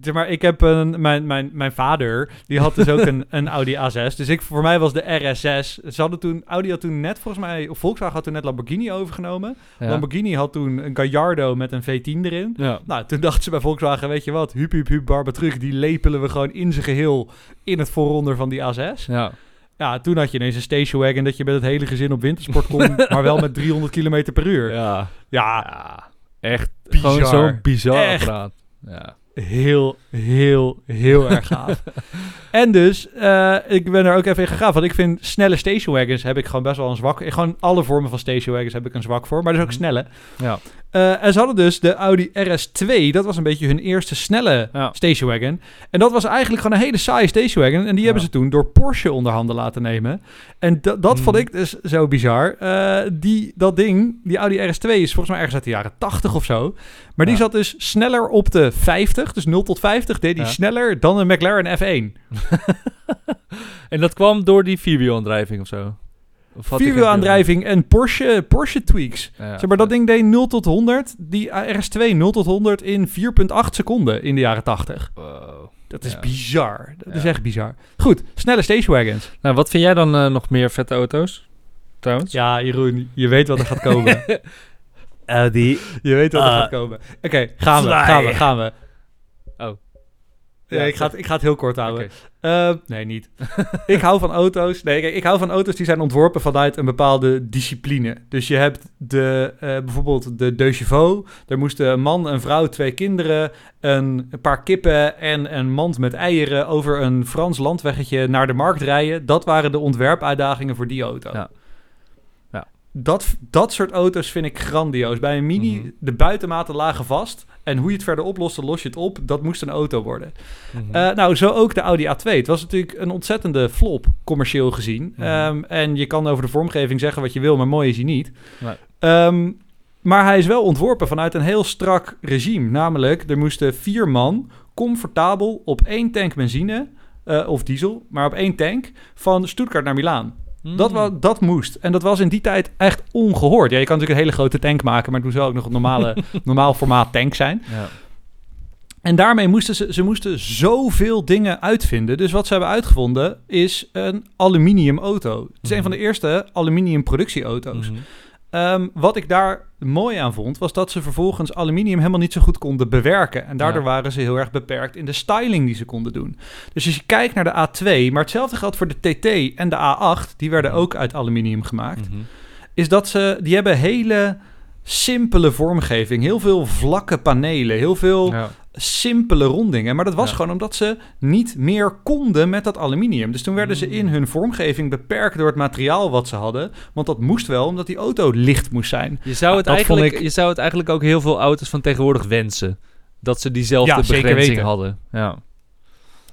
zeg maar, ik heb een, mijn, mijn, mijn vader, die had dus ook een, *laughs* een Audi A6. Dus ik, voor mij was de RS6. Ze hadden toen, Audi had toen net volgens mij, Volkswagen had toen net Lamborghini overgenomen. Ja. Lamborghini had toen een Gallardo met een V10 erin. Ja. Nou, toen dachten ze bij Volkswagen, weet je wat, hup hup hup Barbatruc, die lepelen we gewoon in zijn geheel in het vooronder van die A6. Ja. Ja, toen had je ineens een station wagon dat je met het hele gezin op wintersport kon, *laughs* maar wel met 300 km per uur. Ja. Ja, Ja, echt Bizar. gewoon zo'n bizar Echt. apparaat. Ja. heel, heel, heel erg gaaf. *laughs* En dus, eh, ik ben er ook even in gegaan. Want ik vind snelle station wagons heb ik gewoon best wel een zwak. Gewoon alle vormen van station wagons heb ik een zwak voor. Maar dus ook Mhm. snelle. Ja. Eh, en ze hadden dus de Audi RS2. Dat was een beetje hun eerste snelle Ja. station wagon. En dat was eigenlijk gewoon een hele saaie station wagon. En die Ja. hebben ze toen door Porsche onder handen laten nemen. En da- dat vond Mhm. ik dus zo bizar. Eh, die, dat ding, die Audi RS2 is volgens mij ergens uit de jaren 80 of zo. Maar die zat dus sneller op de 50. Dus 0 tot 50 deed die sneller dan een McLaren F1. *laughs* En dat kwam door die vierwielaandrijving of zo? Vierwielaandrijving en Porsche, Porsche tweaks. Ja, Zeg maar, dat ding deed 0 tot 100. Die RS2 0 tot 100 in 4,8 seconden in de jaren 80. Wow. Dat is Ja. bizar. Dat is echt bizar. Goed, snelle station wagons. Nou, wat vind jij dan eh, nog meer vette auto's? Trouwens? Ja, Jeroen, je weet wat er gaat komen. *laughs* Audi. je weet wat er Ah. gaat komen. Oké, gaan we, gaan we, gaan we. Oh. Ja, ik, ga het, ik ga het heel kort houden. Oké. Eh, nee, niet. *laughs* ik hou van auto's. Nee, kijk, ik hou van auto's die zijn ontworpen vanuit een bepaalde discipline. Dus je hebt de, eh, bijvoorbeeld de Deux Chevaux. Daar moesten een man, een vrouw, twee kinderen, een, een paar kippen en een mand met eieren over een Frans landweggetje naar de markt rijden. Dat waren de ontwerpuitdagingen voor die auto. Ja. Ja. Dat, dat soort auto's vind ik grandioos. Bij een Mini, Mhm. de buitenmaten lagen vast. En hoe je het verder oploste, los je het op. Dat moest een auto worden. Mhm. Eh, nou, zo ook de Audi A2. Het was natuurlijk een ontzettende flop, commercieel gezien. Mhm. Ehm, en je kan over de vormgeving zeggen wat je wil, maar mooi is hij niet. Nee. Ehm, maar hij is wel ontworpen vanuit een heel strak regime. Namelijk, er moesten vier man comfortabel op één tank benzine, eh, of diesel, maar op één tank, van Stuttgart naar Milaan. Dat, wa- dat moest. En dat was in die tijd echt ongehoord. Ja, je kan natuurlijk een hele grote tank maken, maar het moest wel ook nog een normale, *laughs* normaal formaat tank zijn. Ja. En daarmee moesten ze, ze moesten zoveel dingen uitvinden. Dus wat ze hebben uitgevonden is een aluminium auto. Het is een van de eerste aluminium productieauto's. Mhm. Ehm, wat ik daar mooi aan vond, was dat ze vervolgens aluminium helemaal niet zo goed konden bewerken. En daardoor Ja. waren ze heel erg beperkt in de styling die ze konden doen. Dus als je kijkt naar de A2, maar hetzelfde geldt voor de TT en de A8, die werden ook uit aluminium gemaakt Mhm. is dat ze, die hebben hele simpele vormgeving. Heel veel vlakke panelen. Heel veel Ja. Simpele rondingen. Maar dat was Ja. gewoon omdat ze niet meer konden met dat aluminium. Dus toen werden ze Mm. in hun vormgeving beperkt door het materiaal wat ze hadden. Want dat moest wel, omdat die auto licht moest zijn. Je, zou het vond eigenlijk, ik- je zou het eigenlijk ook heel veel auto's van tegenwoordig wensen. Dat ze diezelfde Ja, zeker begrenzing weten. hadden. Ja.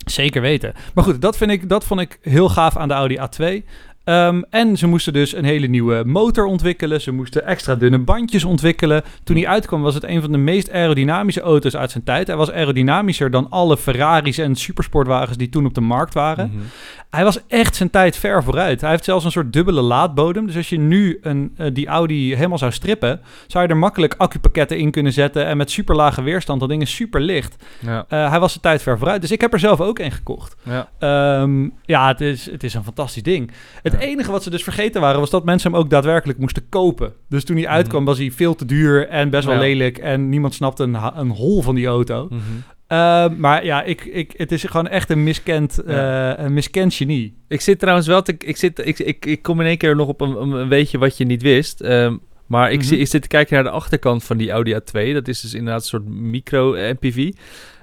Zeker weten. Maar goed, dat, vind ik, dat vond ik heel gaaf aan de Audi A2. Ehm, en ze moesten dus een hele nieuwe motor ontwikkelen. Ze moesten extra dunne bandjes ontwikkelen. Toen hij uitkwam was het een van de meest aerodynamische auto's uit zijn tijd. Hij was aerodynamischer dan alle Ferraris en supersportwagens die toen op de markt waren. Mhm. Hij was echt zijn tijd ver vooruit. Hij heeft zelfs een soort dubbele laadbodem. Dus als je nu een, eh, die Audi helemaal zou strippen... zou je er makkelijk accupakketten in kunnen zetten... en met super lage weerstand. Dat ding is super licht. Ja. Eh, hij was zijn tijd ver vooruit. Dus ik heb er zelf ook een gekocht. Ja. Ehm, ja, het is, het is een fantastisch ding. Het Ja. enige wat ze dus vergeten waren, was dat mensen hem ook daadwerkelijk moesten kopen. Dus toen hij uitkwam, was hij veel te duur en best wel Mhm. Lelijk. En niemand snapte een, een hol van die auto. Mhm. Ehm, maar ja, ik, ik, het is gewoon echt een miskend, Ja. eh, een miskend genie. Ik zit trouwens wel te, ik, zit, ik, ik, ik kom in één keer nog op een, een weetje wat je niet wist. Ehm, maar ik, Mhm. zie, ik zit te kijken naar de achterkant van die Audi A2. Dat is dus inderdaad een soort micro-MPV.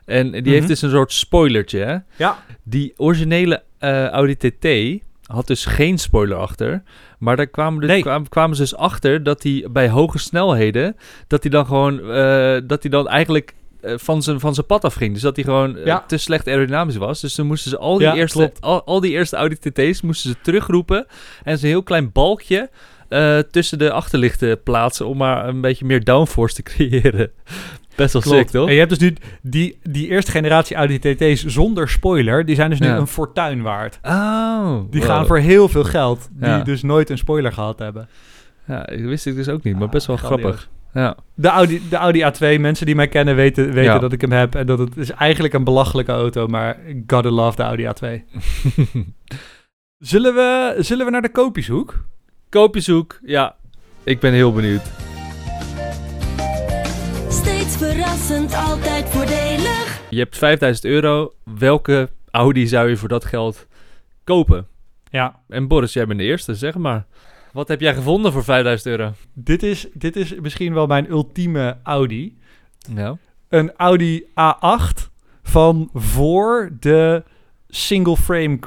En die Mhm. heeft dus een soort spoilertje. Hè? Ja. Die originele eh, Audi TT had dus geen spoiler achter. Maar daar kwamen, dus, Nee. kwamen, kwamen ze dus achter dat hij bij hoge snelheden... dat hij dan gewoon... eh, dat hij dan eigenlijk... eh, van zijn, van zijn pad afging. Dus dat hij gewoon eh, Ja. te slecht aerodynamisch was. Dus toen moesten ze al die, Ja, eerste, al, al die eerste Audi TT's moesten ze terugroepen. En ze een heel klein balkje tussen de achterlichten plaatsen. Om maar een beetje meer downforce te *laughs* creëren. Best wel sick, toch? En je hebt dus nu die, die eerste generatie Audi TT's zonder spoiler, die zijn dus nu Ja. een fortuin waard. Oh. Die wow. gaan voor heel veel geld, die Ja. dus nooit een spoiler gehad hebben. Ja, ik wist ik dus ook niet, maar Ah, best wel grandioos. grappig. Ja. De Audi, de Audi A2, mensen die mij kennen weten, weten Ja. dat ik hem heb. En dat het is eigenlijk een belachelijke auto, maar gotta love de Audi A2. *laughs* Zullen we, zullen we naar de koopjeshoek? Koopjeshoek, ja. Ik ben heel benieuwd. Verrassend, altijd voordelig. Je hebt 5000 euro. Welke Audi zou je voor dat geld kopen? Ja, En Boris, jij bent de eerste, zeg maar. Wat heb jij gevonden voor 5000 euro? dit is, dit is misschien wel mijn ultieme Audi. Ja. Een Audi A8 van voor de single frame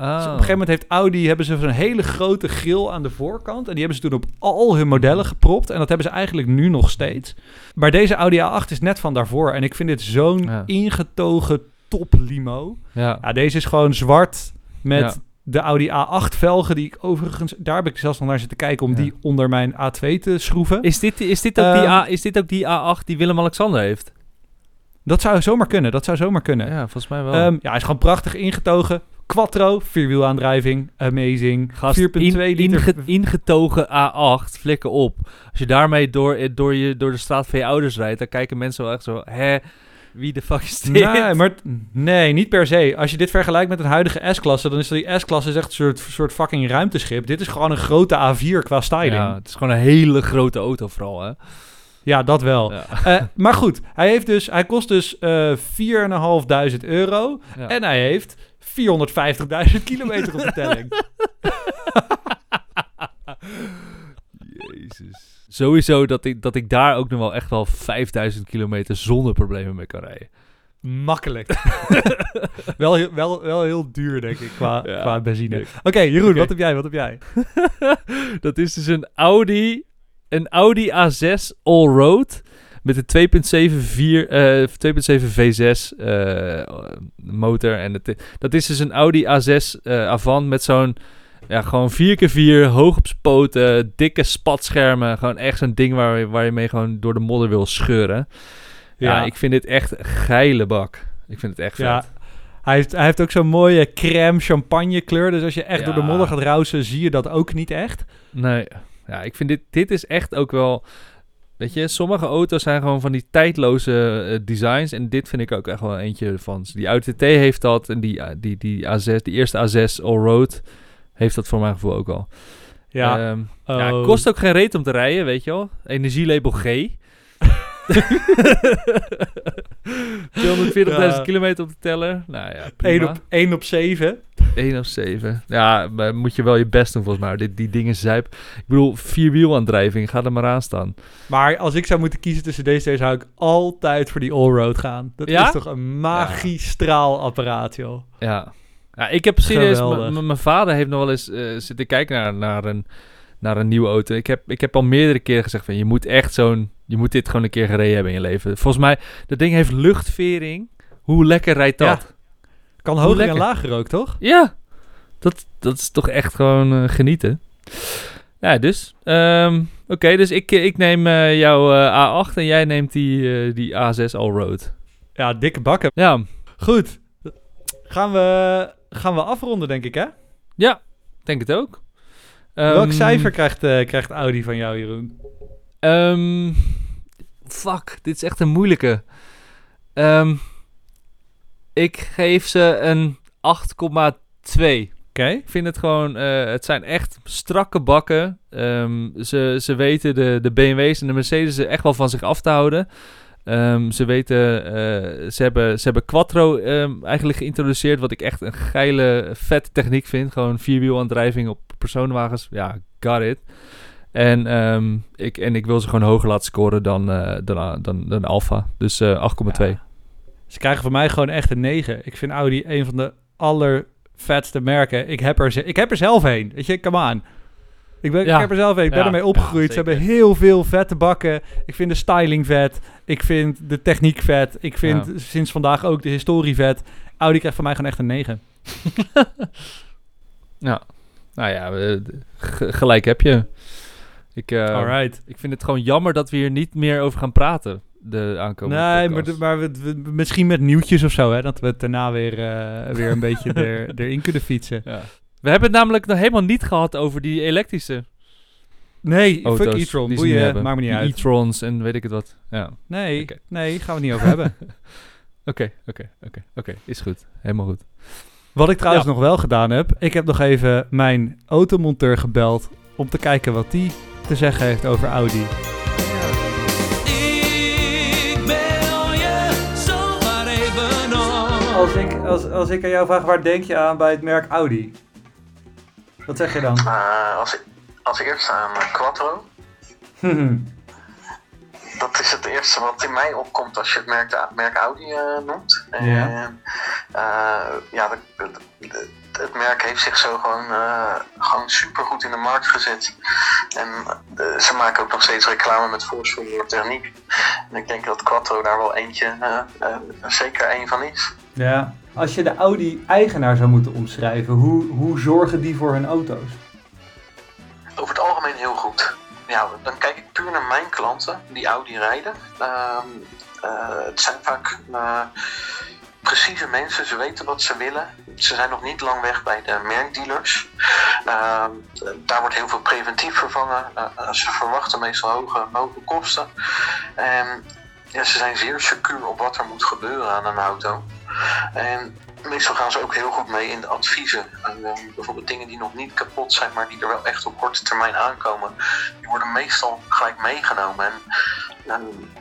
Dus op een gegeven moment heeft Audi hebben ze zo'n hele grote grill aan de voorkant. En die hebben ze toen op al hun modellen gepropt. En dat hebben ze eigenlijk nu nog steeds. Maar deze Audi A8 is net van daarvoor. En ik vind dit zo'n Ja. ingetogen top limo. Ja. Ja, deze is gewoon zwart met Ja. de Audi A8 velgen. Die ik overigens, daar heb ik zelfs nog naar zitten kijken om die onder mijn A2 te schroeven. Is, dit, is, dit ook die Ehm, A, is dit ook die A8 die Willem-Alexander heeft? Dat zou zomaar kunnen. Dat zou zomaar kunnen. Ja, volgens mij wel. Ehm, ja, hij is gewoon prachtig ingetogen. Quattro, vierwielaandrijving, amazing. Gast, 4,2 in- liter. inge- ingetogen A8, flikker op. Als je daarmee door, eh, door, je, door de straat van je ouders rijdt, dan kijken mensen wel echt zo, hè, wie de fuck is dit? Nee, maar nee, niet per se. Als je dit vergelijkt met een huidige S-klasse, dan is die S-klasse echt een soort, soort fucking ruimteschip. Dit is gewoon een grote A4 qua styling. Ja, Ja, het is gewoon een hele grote auto vooral, hè? dat wel. Ja. *laughs* Eh, maar goed, hij, heeft dus, hij kost dus eh 4.500 euro Ja. en hij heeft 450.000 kilometer op de telling. Jezus. Sowieso dat ik, dat ik daar ook nog wel echt wel 5000 kilometer zonder problemen mee kan rijden. Makkelijk. *laughs* wel, heel- wel, wel heel duur, denk ik, qua, Ja. qua benzine. Oké, Jeroen, wat heb jij? Wat heb jij? *laughs* dat is dus een Audi, een Audi A6 Allroad met een 2.7 vier- eh, 2.7 V6 eh, motor. En het, dat is dus een Audi A6 eh, Avant met zo'n ja, gewoon 4x4, hoog op zijn poten, dikke spatschermen. Gewoon echt zo'n ding waar, je- waar je mee gewoon door de modder wil scheuren. Ja, ik vind dit echt een geile bak. Ik vind het echt vet. Ja, hij heeft, hij heeft ook zo'n mooie crème champagne kleur. Dus als je echt door de modder gaat rousen, zie je dat ook niet echt. Nee, ja, ik vind dit, dit is echt ook wel... Weet je, sommige auto's zijn gewoon van die tijdloze eh, designs. En dit vind ik ook echt wel eentje van. Die Audi TT heeft dat. En die, eh, die, die A6, die eerste A6 Allroad heeft dat voor mijn gevoel ook al. Ja, Ehm, Oh. ja, het kost ook geen reet om te rijden, weet je wel. Energielabel G. *laughs* *laughs* 240.000 Ja. kilometer op de teller. Nou ja, 1 prima. op, 1 op 7. 1 of 7. Ja, maar moet je wel je best doen volgens mij. Die, die dingen zijp. Ik bedoel, vierwielaandrijving, ga er maar aan staan. Maar als ik zou moeten kiezen tussen deze twee, zou ik altijd voor die allroad gaan. Dat Ja? is toch een magistraal apparaat, joh. Ja. ja ik heb serieus... Mijn vader heeft nog wel eens eh, zitten kijken naar, naar, een, naar een nieuwe auto. Ik heb, ik heb al meerdere keren gezegd van... Je moet echt zo'n... Je moet dit gewoon een keer gereden hebben in je leven. Volgens mij, dat ding heeft luchtvering. Hoe lekker rijdt dat? Kan hoger en lager ook, toch? Ja, dat, dat is toch echt gewoon eh, genieten. Ja, dus. ehm, Oké, dus ik, ik neem eh, jouw eh, A8 en jij neemt die, eh, die A6 Allroad. Ja, dikke bakken. Ja, Goed. Gaan we, gaan we afronden, denk ik, hè? ja, denk het ook. Welk Ehm, cijfer krijgt, eh, krijgt Audi van jou, Jeroen? ehm, fuck, dit is echt een moeilijke. Ik geef ze een 8,2. Oké. Ik vind het gewoon, eh, het zijn echt strakke bakken. Ehm, ze, ze weten de, de BMW's en de Mercedes er echt wel van zich af te houden. Ehm, ze weten, eh, ze, hebben, ze hebben Quattro ehm, eigenlijk geïntroduceerd, wat ik echt een geile, vette techniek vind. Gewoon vierwielaandrijving op personenwagens. Ja, got it. En, ik, en ik wil ze gewoon hoger laten scoren dan, eh, dan, dan, dan Alfa. Dus eh 8,2. Ja. Ze krijgen van mij gewoon echt een 9. Ik vind Audi een van de allervetste merken. Ik heb er, ik heb er zelf een. Weet je, come on. Ik, ben, Ja. ik heb er zelf een. Ik ben Ja, ermee opgegroeid. ja, Ze hebben heel veel vette bakken. Ik vind de styling vet. Ik vind de techniek vet. Ik vind Ja. sinds vandaag ook de historie vet. Audi krijgt van mij gewoon echt een 9. *laughs* Nou ja, eh, g- gelijk heb je. Ik, Alright. ik vind het gewoon jammer dat we hier niet meer over gaan praten. De aankomende Nee, maar, podcast. maar we, we- misschien met nieuwtjes of zo, hè. Dat we het daarna weer, eh, weer een beetje *laughs* er, erin kunnen fietsen. Ja. We hebben het namelijk nog helemaal niet gehad over die elektrische Nee, auto's. fuck e-tron. Boeien, maakt me niet Die uit. e-trons en weet ik het wat. Ja. Nee, nee, gaan we het niet over hebben. *laughs* Oké, oké, oké, oké. Is goed. Helemaal goed. Wat ik trouwens Ja. nog wel gedaan heb, ik heb nog even mijn automonteur gebeld om te kijken wat die te zeggen heeft over Audi. Als ik, als, als ik aan jou vraag, waar denk je aan bij het merk Audi? Wat zeg je dan? Eh, als, als eerste aan eh, Quattro. *laughs* Dat is het eerste wat in mij opkomt als je het merk, merk Audi eh, noemt. En, Ja. eh, ja, de- de- de- het merk heeft zich zo gewoon, eh gewoon super goed in de markt gezet. En eh, ze maken ook nog steeds reclame met voorspoed techniek. En ik denk dat Quattro daar wel eentje, eh, eh, zeker één van is. Ja. Als je de Audi-eigenaar zou moeten omschrijven, hoe, hoe zorgen die voor hun auto's? Over het algemeen heel goed. Ja, dan kijk ik puur naar mijn klanten die Audi rijden. Ehm, eh, het zijn vaak eh, precieze mensen, ze weten wat ze willen. Ze zijn nog niet lang weg bij de merkdealers. Ehm, daar wordt heel veel preventief vervangen. Eh, ze verwachten meestal hoge, hoge kosten. En ja, ze zijn zeer secuur op wat er moet gebeuren aan een auto. En meestal gaan ze ook heel goed mee in de adviezen. En, eh, bijvoorbeeld dingen die nog niet kapot zijn, maar die er wel echt op korte termijn aankomen. Die worden meestal gelijk meegenomen. En, en,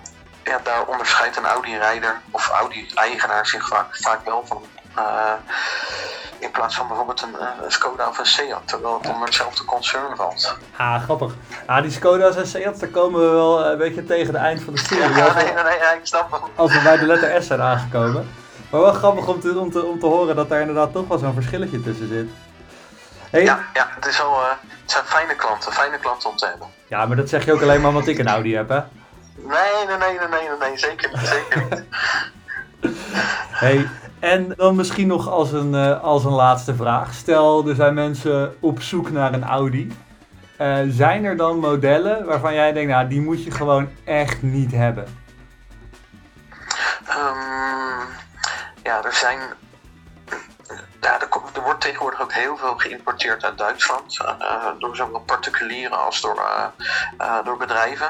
ja, daar onderscheidt een Audi-rijder of Audi-eigenaar zich vaak, vaak wel van. Eh, in plaats van bijvoorbeeld een, eh, een Skoda of een Seat, terwijl het onder hetzelfde concern valt. Ah, grappig. Ah, die Skoda's en Seats, daar komen we wel eh, een beetje tegen het eind van de serie. Ja, nee, nee, nee, ik snap wel. als we bij de letter S zijn aangekomen. Maar wel grappig om te, om te, om te horen dat daar inderdaad toch wel zo'n verschilletje tussen zit. Hey, ja. Ja, ja het, is wel, eh, het zijn fijne klanten, fijne klanten om te hebben. maar dat zeg je ook alleen maar omdat ik een Audi heb, hè? Nee, nee, nee, nee, nee, nee, nee zeker niet, zeker niet. *laughs* Hey, en dan misschien nog als een, eh, als een laatste vraag. Stel, er zijn mensen op zoek naar een Audi. Eh, zijn er dan modellen waarvan jij denkt, nou, die moet je gewoon echt niet hebben? Ehm, ja, er zijn. Ja, er, er wordt tegenwoordig ook heel veel geïmporteerd uit Duitsland. eh, door zowel particulieren als door, eh, eh, door bedrijven.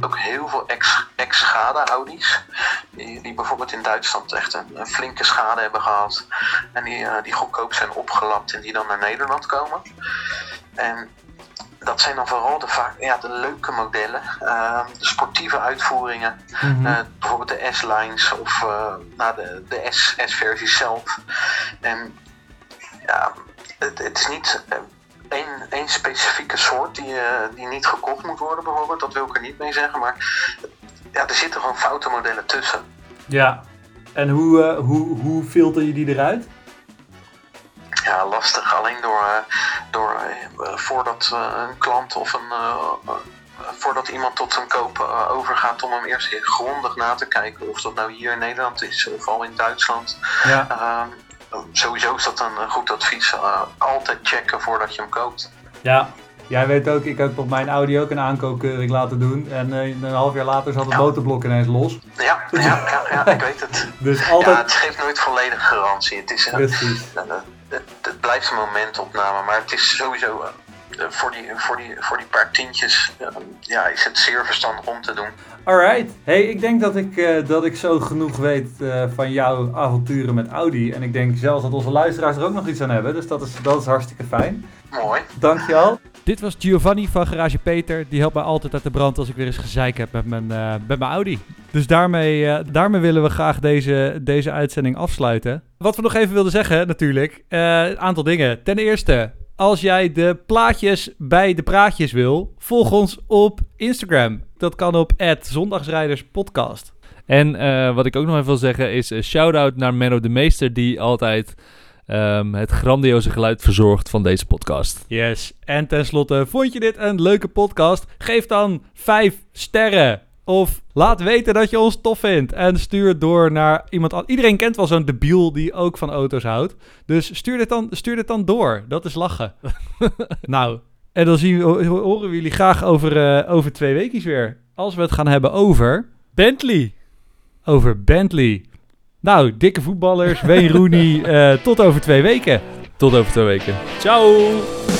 Ook heel veel ex- ex-schade Audi's. Die, die bijvoorbeeld in Duitsland echt een, een flinke schade hebben gehad. En die, die goedkoop zijn opgelapt en die dan naar Nederland komen. En dat zijn dan vooral de, vaak, ja, de leuke modellen. eh, de sportieve uitvoeringen. Eh, bijvoorbeeld de S-lines of eh, nou, de, de S- S-versies zelf. En ja, het, het is niet eh, één, één specifieke soort die, die niet gekocht moet worden bijvoorbeeld. Dat wil ik er niet mee zeggen, maar ja, er zitten gewoon foute modellen tussen. Ja. En hoe, hoe, hoe filter je die eruit? Ja, lastig. Alleen door, eh, door eh, eh, voordat een klant of een, voordat iemand tot een koop overgaat, om hem eerst heel grondig na te kijken. Of dat nou hier in Nederland is of al in Duitsland. Ja. Ehm, sowieso is dat een goed advies. Altijd checken voordat je hem koopt. Ja. Jij weet ook, ik heb op mijn Audi ook een aankoopkeuring laten doen. En een half jaar later zat het Ja. motorblok ineens los. Ja, ja, ja, ja ik weet het. *laughs* Dus Ja, altijd... het geeft nooit volledige garantie. Het, is, Precies. Het, het blijft een momentopname, maar het is sowieso eh, voor, die, voor, die, voor die paar tientjes eh, ja, is het zeer verstandig om te doen. Alright. Hey, ik denk dat ik, eh, dat ik zo genoeg weet eh, van jouw avonturen met Audi. En ik denk zelfs dat onze luisteraars er ook nog iets aan hebben. Dus dat is, dat is hartstikke fijn. Mooi. Dankjewel. Dit was Giovanni van Garage Peter. Die helpt mij altijd uit de brand als ik weer eens gezeik heb met mijn, eh, met mijn Audi. Dus daarmee, eh, daarmee willen we graag deze, deze uitzending afsluiten. Wat we nog even wilden zeggen natuurlijk. eh, een aantal dingen. Ten eerste, als jij de plaatjes bij de praatjes wil, volg ons op Instagram. Dat kan op zondagsrijderspodcast. En eh, wat ik ook nog even wil zeggen is een shout-out naar Menno de Meester, die altijd ehm, het grandioze geluid verzorgt van deze podcast. Yes. En tenslotte, vond je dit een leuke podcast? Geef dan 5 sterren. Of laat weten dat je ons tof vindt. En stuur door naar iemand anders. Iedereen kent wel zo'n debiel die ook van auto's houdt. Dus stuur dit dan, stuur dit dan door. Dat is lachen. *laughs* nou, en dan zien we, ho- horen we jullie graag over, eh, over twee weken weer. Als we het gaan hebben over Bentley. Over Bentley. Nou, dikke voetballers, Wayne Rooney. *laughs* eh, tot over twee weken. Tot over twee weken. Ciao!